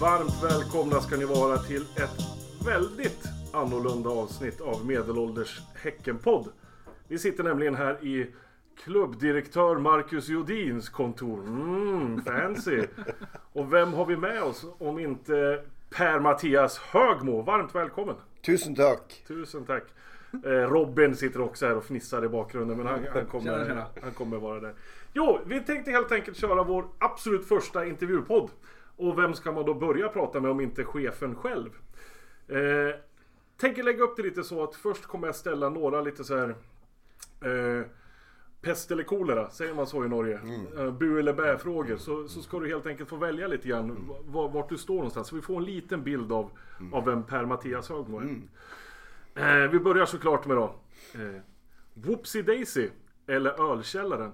Varmt välkomna ska ni vara till ett väldigt annorlunda avsnitt av Medelålders Häckenpodd. Vi sitter nämligen här i klubbdirektör Marcus Jodins kontor. Mm, fancy! Och vem har vi med oss om inte Per-Mattias Högmo? Varmt välkommen! Tusen tack! Tusen tack! Eh, Robin sitter också här och fnissar i bakgrunden men han, han, kommer, han kommer vara där. Jo, vi tänkte helt enkelt köra vår absolut första intervjupodd. Och vem ska man då börja prata med om inte chefen själv? Eh, tänker lägga upp det lite så att först kommer jag ställa några lite så här eh, Pest eller kolera, säger man så i Norge? Mm. Eh, bu eller bä frågor. Så, så ska du helt enkelt få välja lite grann mm. vart du står någonstans. Så vi får en liten bild av, mm. av vem Per-Mattias Högmo är. Mm. Eh, vi börjar såklart med då. Eh, Whoopsie Daisy eller Ölkällaren?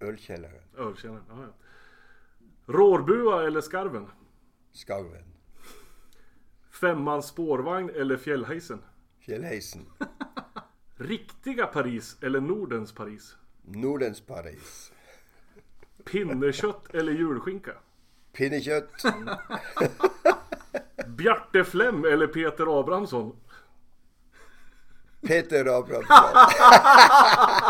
Ölkällaren. Ölkällaren, ja, ja. Rårbua eller Skarven? Skarven. Femmans spårvagn eller Fjällheisen? Fjällheisen. Riktiga Paris eller Nordens Paris? Nordens Paris. Pinnekött eller julskinka? Pinnekött. Bjarte Flem eller Peter Abrahamsson? Peter Abrahamsson.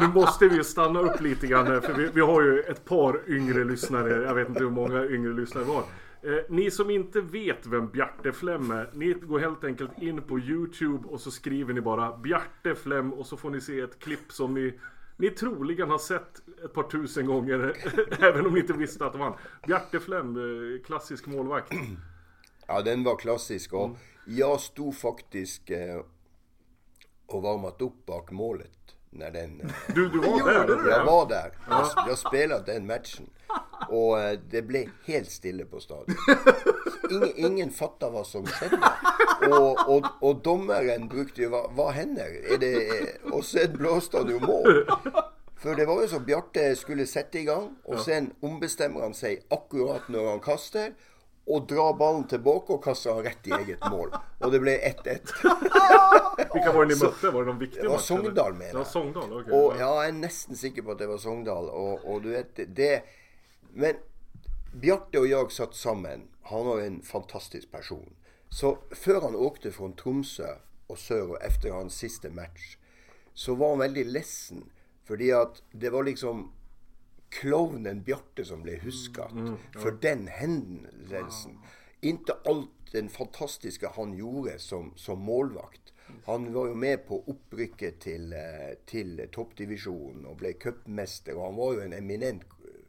nu måste vi stanna upp lite grann här, för vi, vi, har ju ett par yngre lyssnare. Jag vet inte hur många yngre lyssnare vi har. Eh, ni som inte vet vem Bjarte Flem är, ni går helt enkelt in på Youtube och så skriver ni bara Bjarte Flem och så får ni se ett klipp som ni ni troligen har sett ett par tusen gånger, även om ni inte visste att det var han. Bjarte Flem, eh, klassisk målvakt. Ja, den var klassisk och mm. jag stod faktiskt eh, och varmat upp bak målet. När den, eh, du, du var där? Jag var där. Jag, jag spelade den matchen. Och eh, det blev helt stille på stadion. Ingen, ingen fattade vad som skedde. Och, och, och domaren brukade ju, vad, vad händer? Är det, eh, och sen blåste han ju mål. För det var ju så Bjarte skulle sätta igång och sen ombestämmer han sig akkurat när han kastar och drar bollen tillbaka och kastar rätt i eget mål. Och det blev 1-1. Vilka var det ni mötte? Var det någon viktig match? Det var Sogndal med det. var Sogndal, okay. Och jag är nästan säker på att det var Sogndal. Och, och du vet, det... Men Bjarte och jag satt samman. Han var en fantastisk person. Så för han åkte från Tromsö och söder efter hans sista match så var han väldigt ledsen. För att det var liksom clownen Bjarte som blev huska mm, mm, ja. för den händelsen. Wow. Inte allt den fantastiska han gjorde som, som målvakt. Han var ju med på upprycket till, eh, till toppdivision och blev cupmästare och han var ju en eminent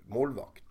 målvakt.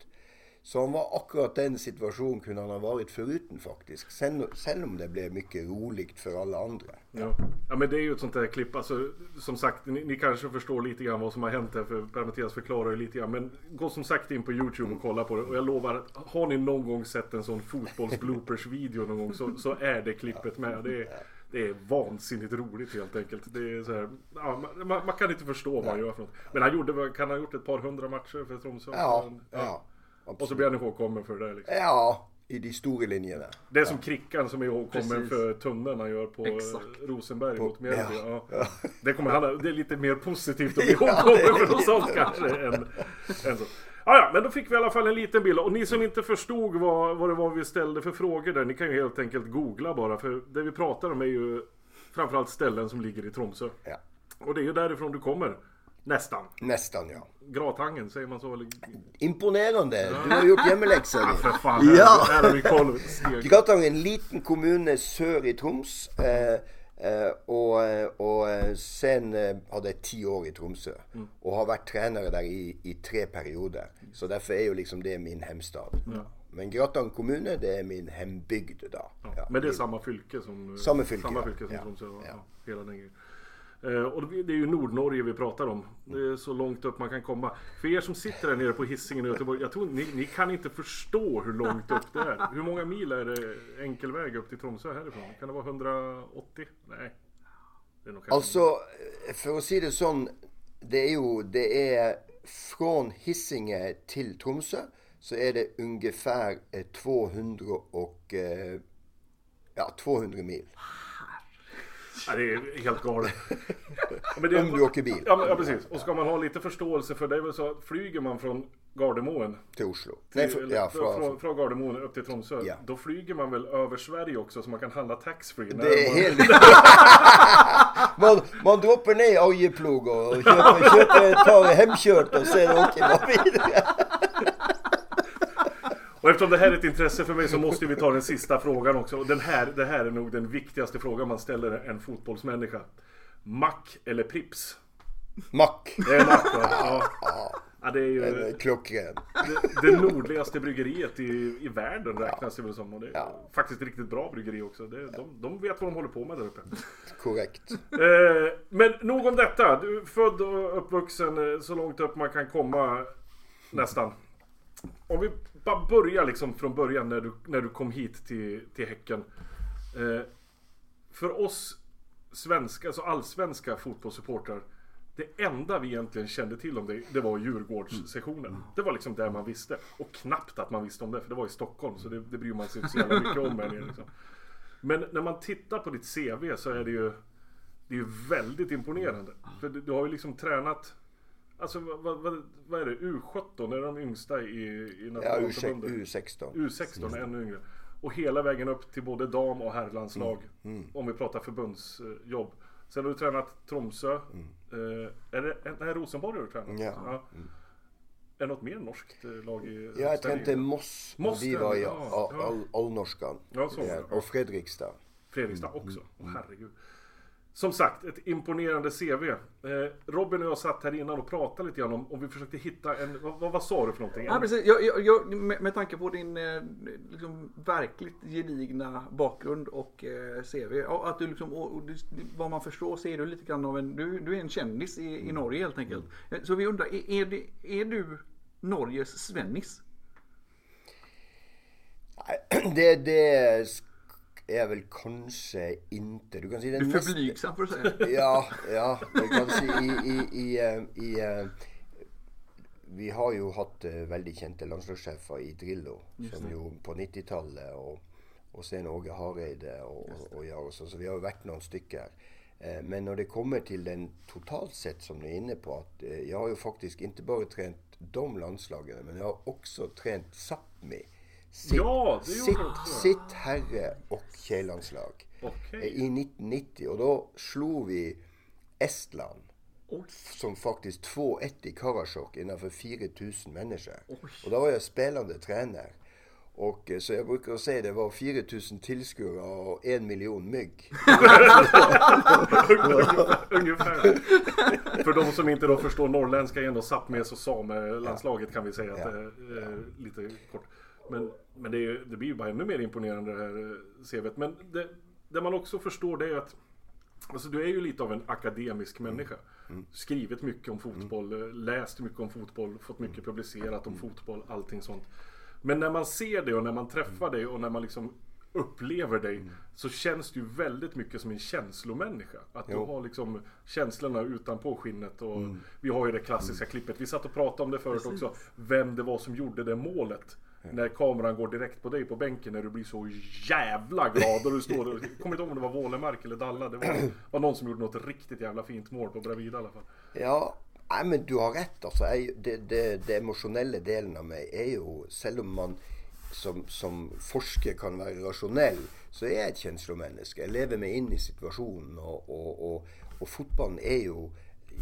Så han var akkurat den situationen kunde han ha varit föruten faktiskt. Sen, sen om det blev mycket roligt för alla andra. Ja. ja men det är ju ett sånt där klipp. Alltså, som sagt, ni, ni kanske förstår lite grann vad som har hänt här. För Per-Mattias förklarar ju lite grann. Men gå som sagt in på YouTube och kolla på det. Och jag lovar, har ni någon gång sett en sån fotbolls video någon gång så, så är det klippet med. Det är, det är vansinnigt roligt helt enkelt. Det är så här, ja, man, man, kan inte förstå vad han gör för något. Men han gjorde, kan ha gjort ett par hundra matcher för Tromsö? Ja, ja. ja. Absolut. Och så blir han ihågkommen för det liksom. Ja, i de stora linjerna. Det är som Krickan som är ihågkommen för tunneln han gör på Exakt. Rosenberg på, mot Mjällby. Ja. Ja. Det, kommer han, det är lite mer positivt att bli ihågkommen för något sånt kanske. Än, än så. Ah, ja, men då fick vi i alla fall en liten bild. Och ni som inte förstod vad, vad det var vi ställde för frågor där, ni kan ju helt enkelt googla bara. För det vi pratar om är ju framförallt ställen som ligger i Tromsö. Ja. Och det är ju därifrån du kommer. Nästan. Nästan ja. Gratangen, säger man så? Eller? Imponerande! Du har gjort hemläxan. Ja, för fan. Ja. Här, har vi koll. Gratangen, en liten kommun sör i Troms. Eh, eh, och, eh, och eh, sen eh, hade jag tio år i Tromsö. Mm. Och har varit tränare där i, i tre perioder. Så därför är ju liksom det min hemstad. Ja. Men Gratan kommun, det är min hembygd då. Ja. Men det är samma fylke som, samma fylke, samma fylke som Tromsö? Ja. Hela den grejen. Eh, och det är ju Nordnorge vi pratar om. Det är så långt upp man kan komma. För er som sitter där nere på Hisingen i Göteborg. Jag tror ni, ni kan inte förstå hur långt upp det är. Hur många mil är det enkel väg upp till Tromsö härifrån? Kan det vara 180? Nej. Det är nog alltså, för att säga det så. Det är ju, det är från Hisingen till Tromsö så är det ungefär eh, 200 och, eh, ja, 200 mil. Ja, det är helt galet. Men det, Om du åker bil. Ja, men, ja, precis. Och ska man ha lite förståelse för det är väl så att flyger man från Gardermoen till Oslo. Nej, för, ja, från, från, från Gardermoen upp till Tromsö. Ja. Då flyger man väl över Sverige också så man kan handla taxfree. Det är helt... man, man droppar ner oljeplog och köper, köper, tar hemkört och sen åker man vidare. Och eftersom det här är ett intresse för mig så måste vi ta den sista frågan också. Och den här, det här är nog den viktigaste frågan man ställer en fotbollsmänniska. Mack eller Prips? Mack. Det är Mack va? Ja. Ja, det är ju klockren. Det, det, nordligaste bryggeriet i, i världen räknas det väl som. Och det är ja. faktiskt ett riktigt bra bryggeri också. Det, de, de vet vad de håller på med där uppe. Korrekt. Eh, men nog om detta. Du är född och uppvuxen eh, så långt upp man kan komma nästan. Om vi bara börjar liksom från början när du, när du kom hit till, till Häcken. Eh, för oss svenska, alltså allsvenska fotbollssupportrar det enda vi egentligen kände till om det, det var Djurgårdssessionen. Mm. Det var liksom där man visste. Och knappt att man visste om det, för det var i Stockholm. Så det, det bryr man sig inte så jävla mycket om. Här liksom. Men när man tittar på ditt CV så är det ju Det är ju väldigt imponerande. För du, du har ju liksom tränat Alltså vad, vad, vad är det? U17 är de yngsta i, i Ja, U16. U16 är ännu yngre. Och hela vägen upp till både dam och herrlandslag. Mm. Mm. Om vi pratar förbundsjobb. Sen har du tränat Tromsö. Mm. Eh, är det, nej, Rosenborg har du tränat. Ja. ja. Mm. Är det något mer norskt eh, lag i Ja, jag tränade Moss. Moss vi var i ja, Allnorskan. Ja, så. Och Fredrikstad. Fredrikstad också. Mm. Oh, herregud. Som sagt, ett imponerande CV. Eh, Robin och jag satt här innan och pratade lite grann om, om vi försökte hitta en, vad, vad sa du för någonting? Ja, precis. Jag, jag, jag, med, med tanke på din eh, liksom, verkligt gedigna bakgrund och eh, CV. Att du liksom, och, och, vad man förstår så är du lite grann av en, du, du är en kändis i, i Norge helt enkelt. Mm. Så vi undrar, är, är, det, är du Norges Svennis? Det, det är väl kanske inte... Du kan säga Du är för blygsam för att säga. Ja, ja. Du kan si i, i, i, eh, i uh, Vi har ju haft uh, väldigt kända landslagschefer i Drillo. Som ju på 90-talet och, och sen Åge Hareide och, och jag och så. Så vi har ju varit några stycken. Men när det kommer till den totalt sett som ni är inne på. att Jag har ju faktiskt inte bara tränat de landslagen men jag har också tränat Sápmi sitt, ja, sitt, sitt herre och tjejlandslag okay. i 1990. Och då slog vi Estland. Oj. Som faktiskt 2-1 i Karasjok innanför 4000 människor. Oj. Och då var jag spelande tränare. Och, eh, så jag brukar säga det var 4000 tillskuere och en miljon mygg. Ungefär. För de som inte då förstår norrländska är ändå Sápmes och Same-landslaget kan vi säga. Att, ja. eh, lite kort. Men, men det, är, det blir ju bara ännu mer imponerande det här eh, CVt. Men det, det man också förstår det är att Alltså du är ju lite av en akademisk mm. människa. Mm. Skrivit mycket om fotboll, mm. läst mycket om fotboll, fått mycket mm. publicerat om mm. fotboll, allting sånt. Men när man ser det och när man träffar mm. dig och när man liksom upplever dig mm. så känns du väldigt mycket som en känslomänniska. Att jo. du har liksom känslorna utanpå skinnet och mm. vi har ju det klassiska mm. klippet. Vi satt och pratade om det förut Precis. också. Vem det var som gjorde det målet. När kameran går direkt på dig på bänken när du blir så jävla glad och du står där. Jag kommer inte ihåg om det var Wålemark eller Dalla. Det var, var någon som gjorde något riktigt jävla fint mål på Bravida i alla fall. Ja, nej men du har rätt alltså. Det, det, det emotionella delen av mig är ju, även om man som, som forskare kan vara rationell, så är jag ett känslomänniska. Jag lever mig in i situationen och, och, och, och fotbollen är ju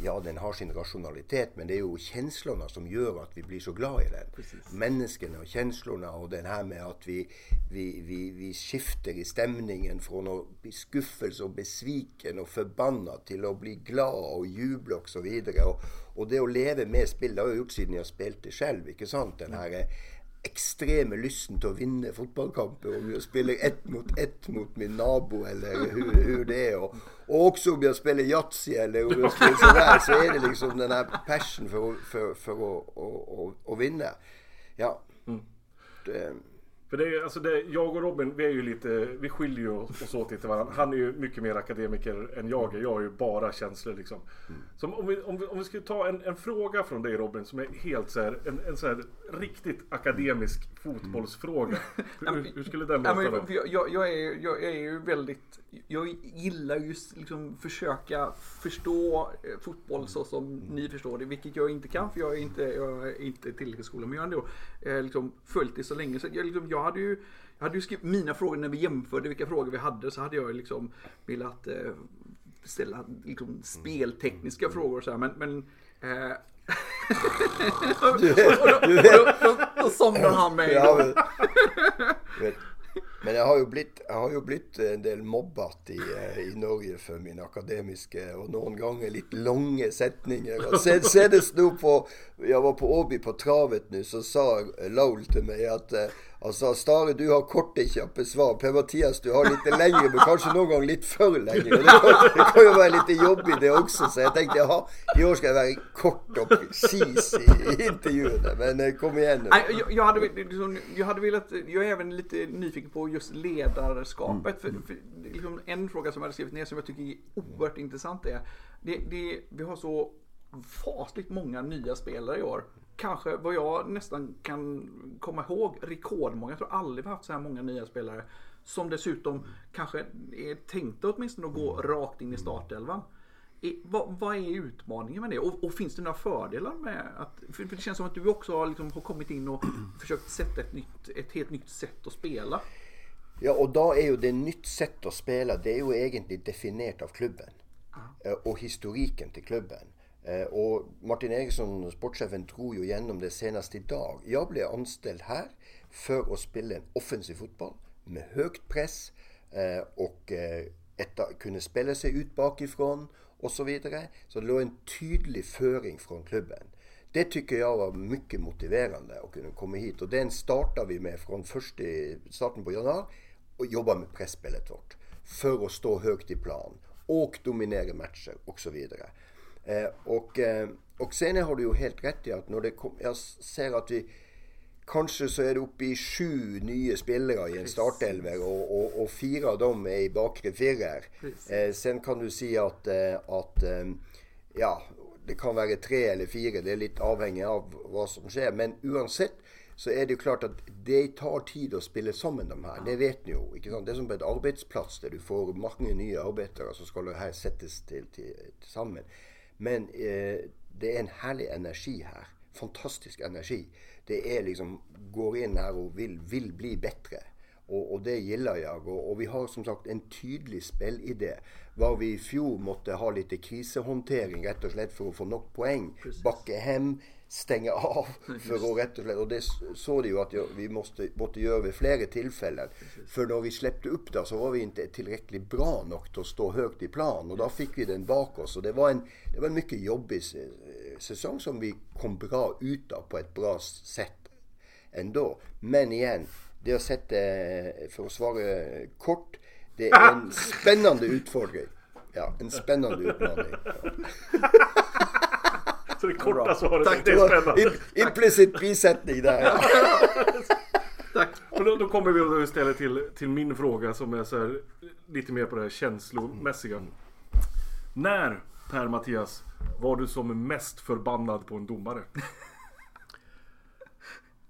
ja, den har sin rationalitet, men det är ju känslorna som gör att vi blir så glada i den. Precis. Människorna och känslorna och den här med att vi, vi, vi, vi skifter i stämningen från att bli skuffelse och besviken och förbannad till att bli glad och jubla och så vidare. Och, och det att leva med spel, det har jag gjort sedan jag spelade själv, inte sant? Den här extreme lysten till att vinna fotbollskamper. Om jag spelar ett mot ett mot min nabo eller hur, hur det är. Och, och också om jag spelar Yatzy eller om jag spelar sådär så är det liksom den här passion för, för, för att, att, att, att vinna. Ja. Mm. Det, För det är, alltså det, jag och Robin, vi är ju lite, vi skiljer ju oss åt lite varandra. Han är ju mycket mer akademiker än jag är. Jag är ju bara känslor liksom. Så om vi, om vi, om vi skulle ta en, en fråga från dig Robin som är helt så här, en, en så här riktigt akademisk fotbollsfråga. Hur, hur skulle den låta då? jag, jag, är, jag är ju väldigt, jag gillar ju liksom försöka förstå eh, fotboll så som ni förstår det, vilket jag inte kan för jag är inte, jag är inte tillräckligt skolad. Men jag har ändå eh, liksom följt det så länge så jag, liksom, jag hade ju jag hade ju skrivit mina frågor när vi jämförde vilka frågor vi hade så hade jag liksom velat eh, ställa liksom speltekniska frågor och så här, men, men eh, och då, och då, då, då, då somnar han med Ja, men, men jeg har jo blitt, jeg har jo blitt en del mobbet i, eh, i Norge for mine akademiske og noen ganger litt lange setninger. Og se- Senest nå på Jeg var på Åby på travet nå, så sa Laul til meg at Altså, eh, han sa Stare, du har korte, kjappe svar. Per-Mathias, du har litt lengre, men kanskje noen gang litt for lenge. Det kan, det kan jo være litt jobb i det også, så jeg tenkte jaha, i år skal jeg være kort och precis i, i intervjuene. Men eh, kom igjen nu. Jag, jag, hade, liksom, jag hade velat, jag är även lite nyfiken på just ledarskapet. För, för, liksom, en fråga som jag hade skrivit ner som jag tycker är oerhört intressant är, det, det, vi har så fasligt många nya spelare i år. Kanske vad jag nästan kan komma ihåg rekordmånga. Jag tror aldrig vi har haft så här många nya spelare. Som dessutom kanske är tänkta åtminstone att gå rakt in i startelvan. I- Vad, vad är utmaningen med det? Och, och finns det några fördelar med att... För, för det känns som att du också har, liksom, har kommit in och försökt sätta ett, nytt, ett helt nytt sätt att spela. Ja, og da er jo det nytt sett å spille. Det er jo egentlig definert av klubben. eh, Og historikken til klubben. Eh, Og Martin Eriksson, sportssjefen, dro jo gjennom det senest i dag. Jeg ble anstilt her for å spille en offensiv fotball med høyt press eh, og etter, kunne spille seg ut bakifra osv. Så, videre. så det lå en tydelig føring fra klubben. Det tycker jag var mycket motiverande att kunna komma hit. Och den startar vi med från första starten på januari och jobba med pressspelet vårt. För att stå högt i plan och dominera matcher och så vidare. Eh, och, eh, och sen har du ju helt rätt i att när det kom, jag ser att vi Kanske så är det uppe i sju nya spelare i en startelver och, och, och fyra av dem är i bakre firer. Eh, sen kan du si att, eh, att eh, ja, det kan vara tre eller fyra. Det är lite avhängigt av vad som sker. Men oavsett så är det ju klart att det tar tid att spela samman de här. Det vet ni ju. Sant? Det är som på ett arbetsplats där du får många nya arbetare så ska det här sättas till, till, tillsammans. Men eh, det är en härlig energi här. Fantastisk energi. Det är liksom, går in här och vill, vill bli bättre. Och, och det gillar jag. Och, och vi har som sagt en tydlig spelidé. Var vi i fjol måtte ha lite krisehåndtering rett og slett for å få nok poeng. Bakke hem, stenge av. For å rett og slett, og det så de jo at vi måtte, måtte gjøre ved flere tilfeller. For når vi slepte opp da, så var vi ikke tilrekkelig bra nok til å stå høyt i planen. Og da fikk vi den bak oss. Og det var en, det var en mye jobbig sesong som vi kom bra ut av på et bra sett ändå. Men igen, det å sette, for å svare kort, det er en spennende utfordring. Ja, en spennende utfordring. Ja. Så det korta svaret, Tack, det är spännande. Im- Implicit bisättning där. Ja. Tack. Men då, då kommer vi då istället till, till min fråga som är så här, lite mer på det här känslomässiga. När, Per-Mattias, var du som mest förbannad på en domare?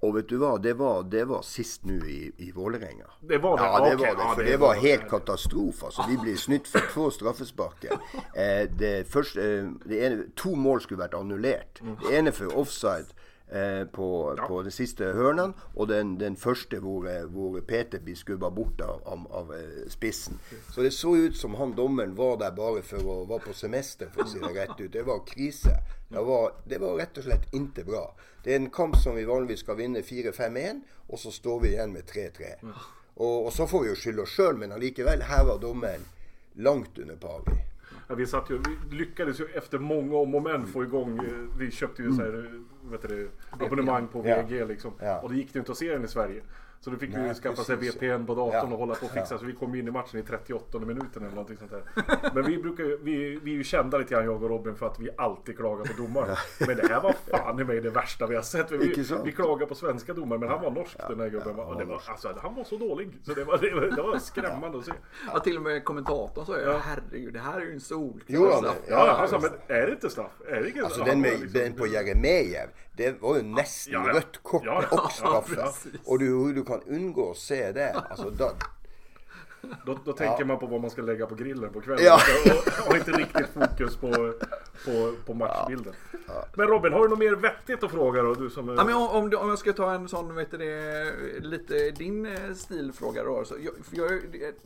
Och vet du vad, det var, det var sist nu i, i Vålerenga. Det var det? Ja, det Okej, var det. ja, För det det var var helt det. katastrof. Alltså. Vi blev snytt för två straffesparker. Eh, det första, eh, det to mål skulle vært annullert. Det ene for offside eh, på, på den siste hørnen, og den, den første hvor, eh, hvor Peter blir skubba bort av, av, av eh, spissen. Så det så ut som han dommeren var der bare for å være på semester, for å si det rett ut. Det var krise. Det var, det var rett og slett ikke bra. Det er en kamp som vi vanligvis skal vinne 4-5-1, og så står vi igjen med 3-3. Og, og så får vi jo skylde oss sjøl, men allikevel, her var dommeren langt under pari. Ja, vi, satt ju, vi lyckades ju efter många om och men få igång, eh, vi köpte ju så här, vet du, abonnemang på. VG liksom. Och det gick det inte att se den i Sverige. Så då fick Nej, vi skaffa sig precis. VPN på datorn Ja. och hålla på och fixa. Så vi kom in i matchen i 38 minuten eller någonting sånt där. Men vi brukar vi, vi är ju kända lite grann jag och Robin för att vi alltid klagar på domaren. Men det här var fan i mig det värsta vi har sett. Vi, vi klagar på svenska domare men han var norsk den här gubben. och det var, alltså, han var så dålig. Så det var, det var, det var skrämmande att se. Ja, till och med kommentatorn sa ju herregud det här är ju en solklar Jo, ja, straff." Ja, han sa men är det inte straff? Är det inte Alltså den, med, liksom- den på Jeremejeff, det var ju nästan Ja, ja. rött kort Ja, ja. och straff. Ja, och du, du kan undgå att se det. Alltså, då, Då, då tänker man på vad man ska lägga på grillen på kvällen. Ja. Och har inte riktigt fokus på, på, på matchbilden. Men Robin, har du något mer vettigt att fråga då? Du som är... Ja, men om, om, jag ska ta en sån, vet du det, lite din eh, stilfråga då. Så jag, jag är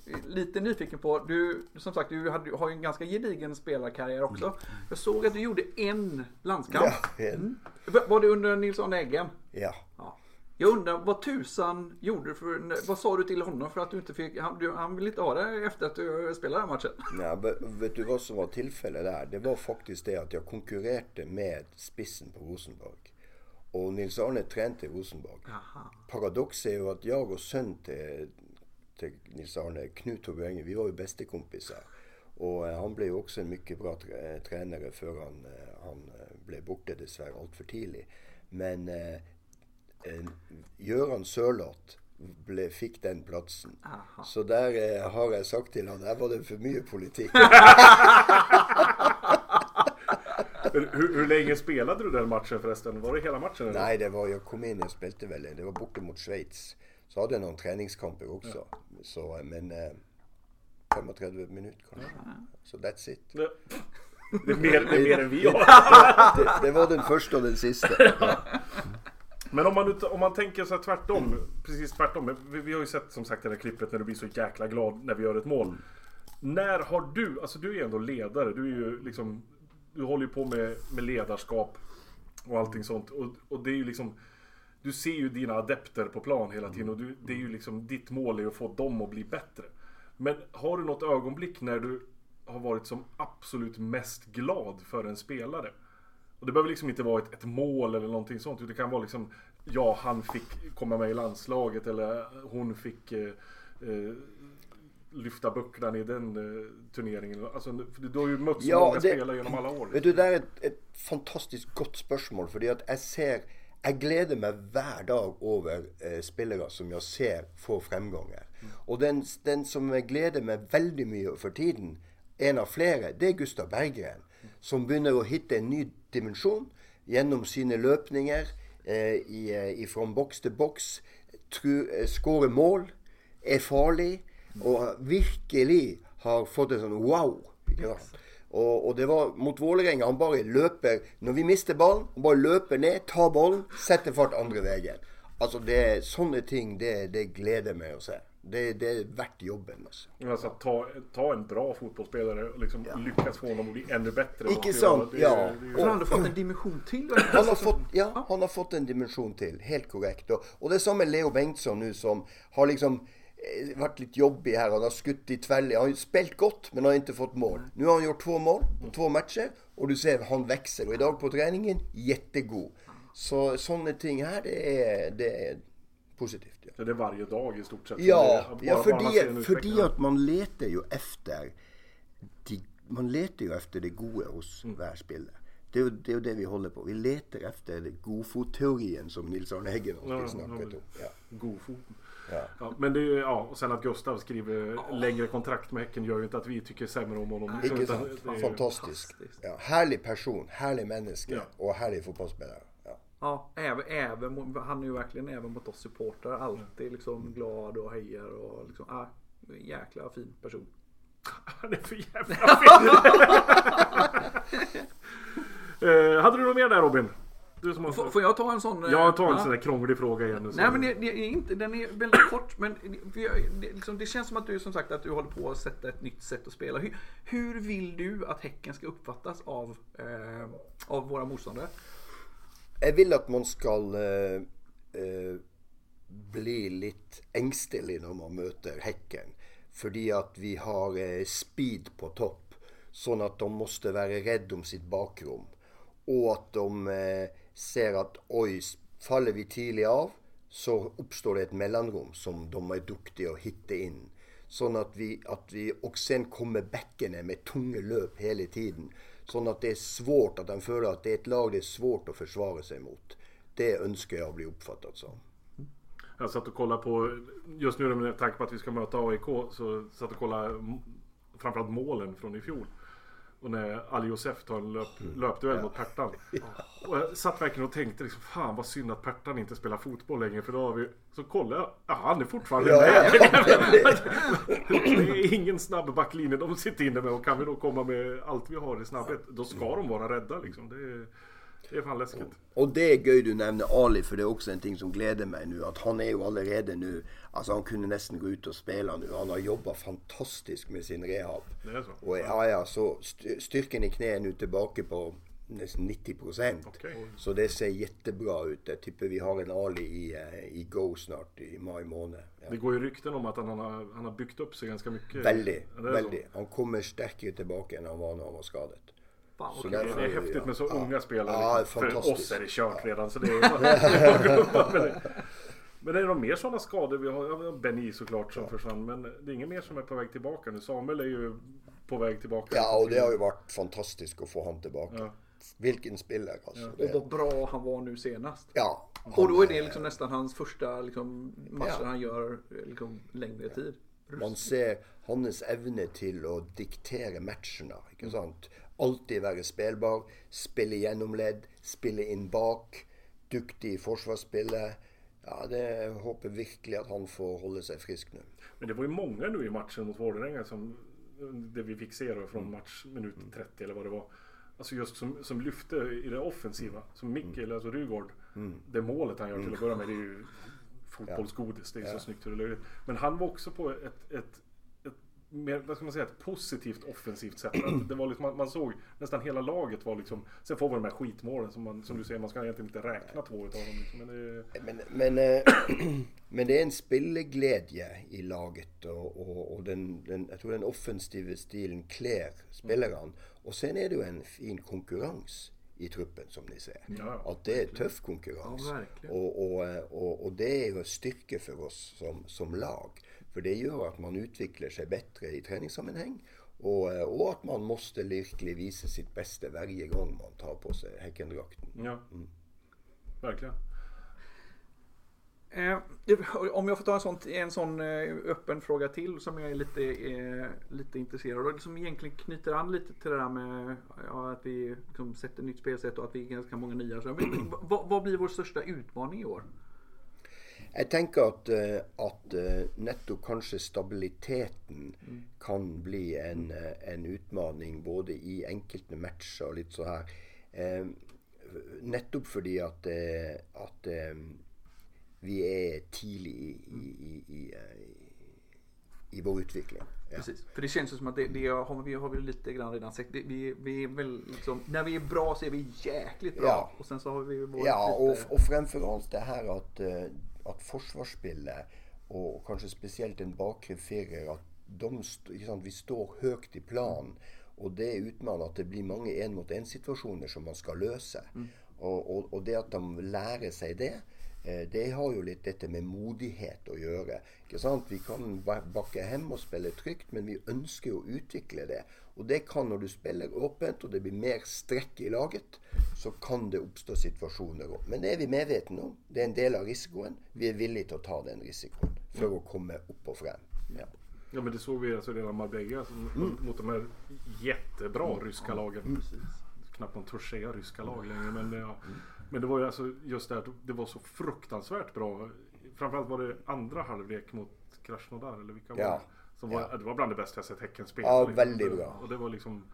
eh, lite nyfiken på, du, som sagt, du hade, har ju en ganska gedigen spelarkarriär också. Jag såg att du gjorde en landskamp. ja, en- Va- Var det under Nilsson Eggen? ja. Ja. Jag undrar vad tusan gjorde du för, vad sa du till honom för att du inte fick, han, du, han ville inte ha det efter att du spelade den matchen? Men vet du vad som var tillfället där? Det var faktiskt det att jag konkurrerade med spissen på Rosenborg. Och Nils Arne tränade i Rosenborg. Jaha. Paradoxet är ju att jag och son till, till Nils Arne, Knut Tobbe Enge, vi var ju bästekompisar. Och eh, han blev ju också en mycket bra trä- tränare för han, eh, han eh, blev borta dessvärre allt för tidigt. Men Göran Sörlott ble, fick den platsen. Aha. Så där eh, har jag sagt till honom, där var det för mycket politik. Men Hur, hur länge spelade du den matchen förresten? Var det hela matchen? Eller? Nej, det var, jag kom in, jag spelade väl, det var borta mot Schweiz. Så hade jag någon träningskamper också. Så, eh, men eh, 35 minuter kanske. Så that's it. Det, det, är mer, det är mer än vi har. Det, det var den första och den sista. Men om man, ut- om man tänker så här tvärtom, precis tvärtom. Vi, vi har ju sett som sagt det där klippet när du blir så jäkla glad när vi gör ett mål. När har du, alltså du är ju ändå ledare, du är ju liksom, du håller ju på med, med ledarskap och allting sånt. Och, och det är ju liksom, du ser ju dina adepter på plan hela tiden och du, det är ju liksom, ditt mål är att få dem att bli bättre. Men har du något ögonblick när du har varit som absolut mest glad för en spelare? Och det behöver liksom inte vara ett, ett mål eller någonting sånt. Det kan vara liksom, ja han fick komma med i landslaget eller hon fick eh, eh, lyfta bucklan i den eh, turneringen. Alltså, för du har ju mött så Ja, många det- spelare genom alla år. Vet du, det er et, et fantastisk godt spørsmål. fordi at jeg ser Jeg gleder meg hver dag over eh, spillere som jeg ser får fremganger. Og den, den som jeg gleder meg veldig mye for tiden, en av flere, det er Gustav Berggren. Som begynner å hitte en ny dimensjon gjennom sine løpninger eh, i, eh, fra boks til boks. Mål, er farlig og virkelig har fått en sånn wow. Sant? Og, og det var mot Vålerenga. Han bare løper Når vi mister ballen, han bare løper ned, tar ballen, setter fart andre veien. Altså, det, Sånne ting, det, det gleder meg å se. Det, det er verdt jobben. Alltså att ta, ta en bra fotbollsspelare och liksom lyckas få honom att bli ännu bättre. Icke Och det- sant? det- Ja. det- det- Han hade fått en dimension till. Han har, fått, ja, han har fått en dimensjon til. Helt korrekt. Og, og det samme Leo Bengtsson nå, som har liksom eh, vært litt jobbig her. Han har skutt i tvelle. Han har spilt godt, men har ikke fått mål. Nå har han gjort to mål på to matcher, og du ser han vokser. Og i dag på treningen jättegod. Så sånne ting her, det er, det er positivt. Ja. Så det är varje dag i stort sett. Ja, Det är- ja bara- bara man ser en fordi, fordi utveckling. at man leter jo efter Man leter jo efter det gode hos Mm. hver spiller. Det jo, det det vi holder på. Vi leter efter det godfotteorien som Nils Arne Eggen Ja, alltid ja, snakket om. Ja. Godfoten. Ja. Ja, men det är ju, ja, och sen att Gustav skriver längre kontrakt med Häcken gör ju inte att vi tycker sämre om honom. Utan sant? det är ju- Fantastisk. fantastiskt. Ja. Herlig person, herlig menneske Ja. og herlig fotballspiller. Ja. Även, även, han är ju verkligen även mot oss supportrar alltid liksom glad och hejar och liksom, ah, jäkla fin person. Han är för jävla fin. eh, hade du något mer där Robin? Du som har... Får, får jag ta en sån? eh, Jag tar en ja. sån där krånglig fråga igen. Nej men det, det är inte, den är väldigt kort men jag, det, liksom, det känns som att du som sagt att du håller på att sätta ett nytt sätt att spela. Hur, hur vill du att Häcken ska uppfattas av, eh, av våra motståndare? Jeg vil at man skal eh, eh, bli litt engstelig når man møter hekken. Fordi at vi har eh, speed på topp. Sånn at de måste være redd om sitt bakrom. Og at de ser at oi, faller vi tidlig av, så uppstår det ett mellanrum som de är duktiga att hitta in. Sånn at vi, at vi, och sen kommer backarna med tunga løp hela tiden. Sånn att det är svårt, att de føler att det är ett lag det är svårt att forsvare sig mot. Det önskar jag bli oppfattet som. Jag satt och kollade på, just nu med tanke på att vi ska möta AIK, så satt och kollade framförallt målen från i fjol. Och när Ali Josef tar en löp, löpduell ja. mot Pertan. Och jag satt verkligen och tänkte liksom, fan vad synd att Pertan inte spelar fotboll längre för då har vi... Så kollade jag, ja han är fortfarande ja, med. det är ingen snabb backlinje de sitter inne med och kan vi då komma med allt vi har i snabbhet, då ska de vara rädda liksom. Det är, det är fan läskigt. Och det är göj du nämner Ali för det är också en ting som gläder mig nu. Att han är ju allerede nu, alltså han kunde nästan gå ut och spela nu. Han har jobbat fantastiskt med sin rehab. Det är så? Och ja, ja, så styrkan i knä är nu tillbaka på nästan 90 procent. Okay. Så det ser jättebra ut. Jag tippar vi har en Ali i, eh, i Go snart i maj månad. Ja. Det går ju rykten om att han har, han har byggt upp sig ganska mycket. Väldigt, väldigt. Han kommer starkare tillbaka än han var när han var skadad. Fan, okay. det, är häftigt med så ja. unga spelare. Ja, för oss är det kört redan. Så det är, men är det mer sådana skador vi har? Benny såklart som ja. försvann. Men det är ingen mer som är på väg tillbaka nu. Samuel är ju på väg tillbaka. Ja och det har ju varit fantastiskt att få honom tillbaka. Ja. Vilken spelare alltså. Ja. Och vad bra han var nu senast. Ja. Och då är det liksom nästan hans första liksom, matcher ja. han gör liksom, längre tid. Man ser hans evne till att diktera matcherna. Inte sant? Alltid være spelbar. Spille gjennom ledd, spille inn bak. Dyktig i forsvarsspillet. Ja, det jag hoppas verkligen att han får hålla sig frisk nu. Men det var ju många nu i matchen mot Vålerenga som det vi fick se då från match minut 30 eller vad det var. Alltså just som, som lyfte i det offensiva. Som Mikkel, mm. alltså Rygaard. Mm. Det målet han gör till att börja med det är ju fotbollsgodis. Det är ja. så snyggt hur det löjligt. Men han var också på ett, ett mer, vad ska man säga, ett positivt offensivt sätt. det var liksom, man, såg nästan hela laget var liksom, sen får vi de här skitmålen som, man, som du säger, man ska egentligen inte räkna två utav dem. Liksom, men, det... men, men, äh, men, det är en spelglädje i laget och, och, och den, den, jag tror den offensiva stilen klär spelarna. Och sen är det ju en fin konkurrens i truppen som ni ser. Ja, att det är tuff konkurrens. Ja, och, och, och, och, det är ju en styrka för oss som, som lag. För det gör att man utvecklar sig bättre i träningssammanhang och, eh, och att man måste verkligen visa sitt bästa varje gång man tar på sig Häckendrakten. Ja, mm. verkligen. Eh, om jag får ta en sån, en sån eh, öppen fråga till som jag är lite, eh, lite intresserad av. Som egentligen knyter an lite till det där med ja, att vi liksom sätter nytt spelsätt och att vi är ganska många nya. Så, vad, vad blir vår största utmaning i år? Jeg tenker at, eh, at eh, nettopp kanskje stabiliteten mm. kan bli en, eh, en, utmaning både i enkelte matcher og litt så her. Eh, nettopp fordi at, at vi är tidlig i, i, i, i vår utveckling. Ja. Precis, för det känns ju som att det, det har, vi, har vi lite grann redan sett. vi, vi är väl liksom, när vi är bra så är vi jäkligt bra. Ja. Och sen så har vi Ja, lite... och, och framförallt det här att at forsvarsspillet, og kanskje spesielt en bakre firer, at de, sant, vi står høyt i planen. Og det utmanner at det blir mange én-mot-én-situasjoner som man skal løse. Mm. Og, og, og, det at de lærer seg det, det har jo litt dette med modighet å gjøre. Ikke sant? Vi kan bakke hjem og spille trygt, men vi ønsker å utvikle det. Og det kan når du spiller åpent og det blir mer strekk i laget, så kan det oppstå situasjoner òg. Men det er vi medvetne om. Det er en del av risikoen. Vi är villiga till att ta den risikoen för att komma upp och fram. Ja. Ja men det såg vi alltså redan Marbella alltså, mm. mot de här jättebra mm. ryska lagen. Mm. Knappt man törs säga ryska lag längre men, ja. Men det var ju alltså just det att det var så fruktansvärt bra. Framförallt var det andra halvlek mot Krasnodar eller vilka var det? Som var, ja. Det var bland det bästa jag sett Häcken spela. Ja, väldigt bra. Och det var liksom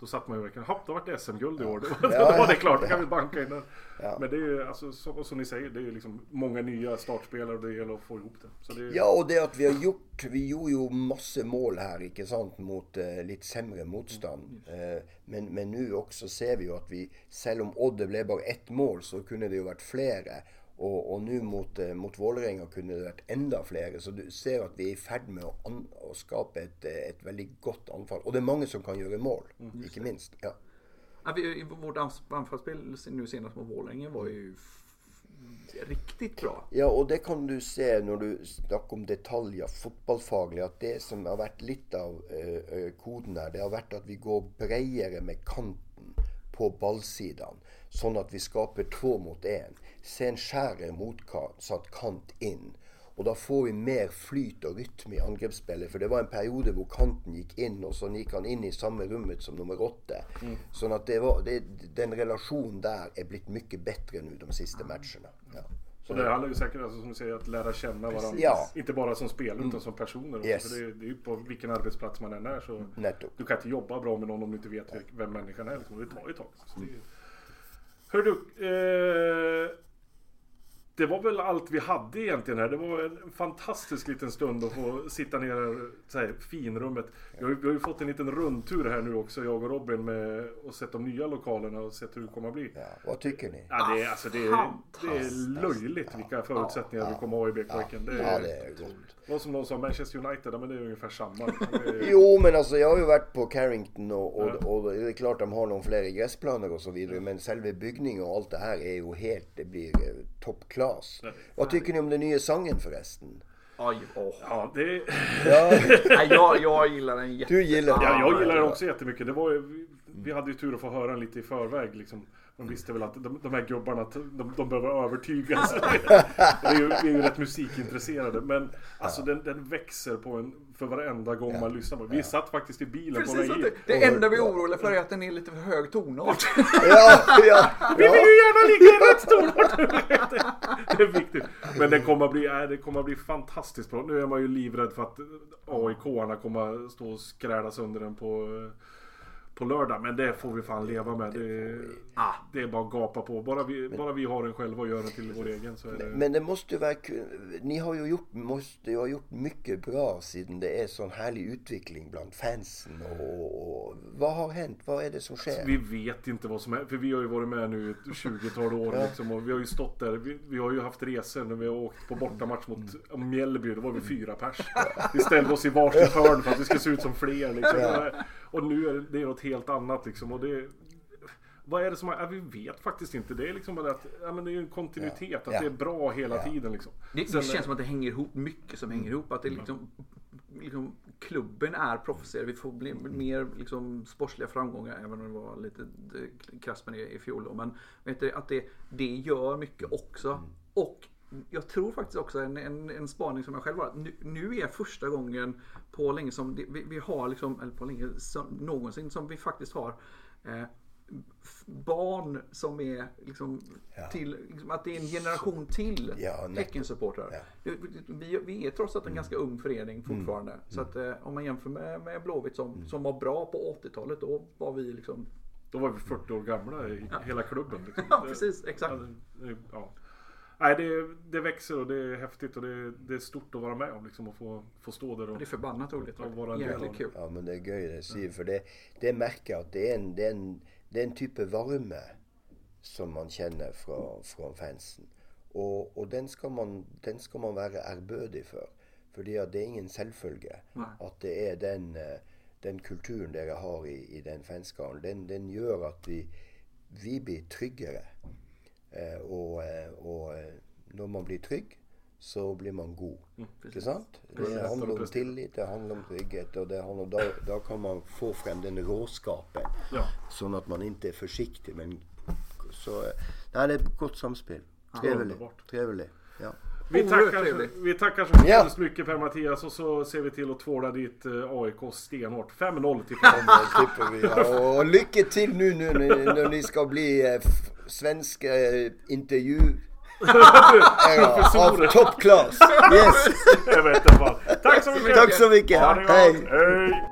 då satt man ju verkligen, hopp, då vart det SM-guld i år. Då, ja, då var det klart, då kan vi banka in den. Ja. Men det är ju, alltså, som, som ni säger, det är ju liksom många nya startspelare och det gäller att få ihop det. Det är... Ja, och det att vi har gjort, vi gjorde ju massor mål här, inte sant, mot eh, lite sämre motstånd. Mm. Eh, men, men nu också ser vi ju att vi, även om Odde blev bara ett mål så kunde det ju varit flera. Och, och nu mot, eh, mot Vålerenga kunde det varit ända fler. Så du ser att vi är i färd med att, att skapa ett, eh, ett väldigt gott anfall. Och det är många som kan göra mål, mm. inte minst. Ja. Ja, vi, vårt anfallsspel nu senast mot Vålerenga var ju riktigt bra. Ja, og det kan du se når du snakker om detaljer fotballfaglig, at det som har vært litt av eh, koden her, det har vært at vi går bredere med kanten på ballsidene, sånn at vi skaper to mot en skjære motsatt kant inn. Og da får vi mer flyt og rytme i angrepsspillet. For det var en periode hvor kanten gikk inn, og så gikk han inn i samme rommet som nummer åtte. Sånn at det var, det, den relasjonen der är blivit mycket bättre nu de sista matcherna. Ja. Och det handlar ju säkert alltså, som du säger att lära känna varandra. Ja. Inte bara som spelare utan som personer. också. Yes. För det, det är ju på vilken arbetsplats man än är så. Du kan inte jobba bra med någon om du inte vet vem människan är. Liksom. Det tar ju ett tag. Hör du, eh, det var väl allt vi hade egentligen här. Det var en fantastisk liten stund att få sitta ner här, så här finrummet. Vi har, ju, vi har ju fått en liten rundtur här nu också, jag och Robin, med och sett de nya lokalerna och sett hur det kommer att bli. Ja, vad tycker ni? Ja, det, är, alltså, det, är, det är löjligt vilka förutsättningar vi kommer att ha i BK-Häcken. Det, Ja, det är gott. som någon sa, Manchester United, ja, men det är ungefär samma. Är- Jo, men alltså jag har ju varit på Carrington och, och, och det är klart de har någon flera gräsplaner och så vidare. Men själva byggningen och allt det här är ju helt, det blir toppklass. Vad tycker ni om den nya sången förresten? Oj, åh. Ja, det, Ja, Nej, jag, jag gillar den jätte... du gillar ja, jag den. gillar den också jättemycket. Det var ju, vi, vi hade ju tur att få höra den lite i förväg. Liksom. De visste väl att de, de här gubbarna, de, de behöver övertygas. vi, är ju, vi är ju rätt musikintresserade. Men alltså den, den växer på en, för varenda gång man lyssnar på den. Vi satt faktiskt i bilen på Precis, väg att hit. det, det enda vi är oroliga för är att den är lite för hög tonart. Ja, ja, Vi vill ja. ju gärna ligga i rätt tonart! Det är viktigt. Men det kommer att bli, äh, det kommer att bli fantastiskt bra. Nu är man ju livrädd för att AIK-arna kommer att stå och skräda sönder den på, på lördag. Men det får vi fan leva med. Det, Ah. det är bara att gapa på. Bara vi, bara vi har den själva och gör den till vår egen så är det... Men det måste ju vara. Ni har ju gjort, måste ju ha gjort mycket bra sedan det är sån härlig utveckling bland fansen. Och, och vad har hänt? Vad är det som sker? Vi vet inte vad som är, för vi har ju varit med nu ett 20-tal år liksom, och vi har ju stått där. Vi, vi har ju haft resor när vi har åkt på bortamatch mot Mjällby, då var vi fyra pers. Vi ställde oss i varsitt hörn för att vi skulle se ut som fler liksom. Och nu är det, något helt annat liksom. Och det, vad är det som har, ja, vi vet faktiskt inte. Det är liksom bara att, ja men det är ju en kontinuitet, att Ja. det är bra hela tiden liksom. Det, Sen- det känns som att det hänger ihop, mycket som hänger ihop. Att det liksom, liksom, klubben är proffsigare. Vi får bli mer liksom, sportsliga framgångar. Även om det var lite eh, krasst med det i fjol. då. Men vet du, att det, det gör mycket också. Och jag tror faktiskt också en, en, en spaning som jag själv har. att Nu, nu är första gången på länge som det, vi, vi har, liksom, eller på länge som, någonsin, som vi faktiskt har eh, barn som är liksom, till, liksom, att det är en generation till Ja. Häckensupportrar. Ja. Vi, vi är trots allt en ganska ung förening fortfarande. Så att eh, om man jämför med, med Blåvitt som, som var bra på 80-talet, då var vi liksom... Då var vi 40 år gamla i hela klubben. Liksom. Ja, precis, exakt. Ja, det, ja. Nej, det, det växer och det är häftigt och det, det är stort att vara med om liksom, och få, få stå där och... Det är förbannat roligt. Ja, vara av Jäkligt kul. Ja, men det är gøy det sier, for det, det merker jeg at det er, en, det, er en, det er en type varme som man kjenner fra, fra fansen. Og, og den, skal man, den skal man være ærbødig for. Fordi at det er ingen selvfølge Nei. at det er den, eh, den kulturen dere har i, i den fanskaren. Den, den gjør at vi, vi blir tryggere. Eh, og, eh, og eh, når man blir trygg, så blir man god. Ikke sant? Det handler om tillit, det handler om trygghet. Og det handler, da, da kan man få frem den råskapen. Ja. Sånn at man ikke er forsiktig, men så Nei, det er et godt samspill. Trevelig. underbart. Trevelig. Ja. Vi tackar, trevligt. vi tackar så Ja. hemskt mycket Per Mattias och så ser vi till att tvåla dit eh, AIK stenhårt. 5-0 till vi. Ja. Og lykke til nå nå når når ni skal bli eh, svenske eh, intervju av toppklass. Yes. Jag vet inte vad. Tack så mycket! Tack så mycket. Ha det gott! Hej. Hej!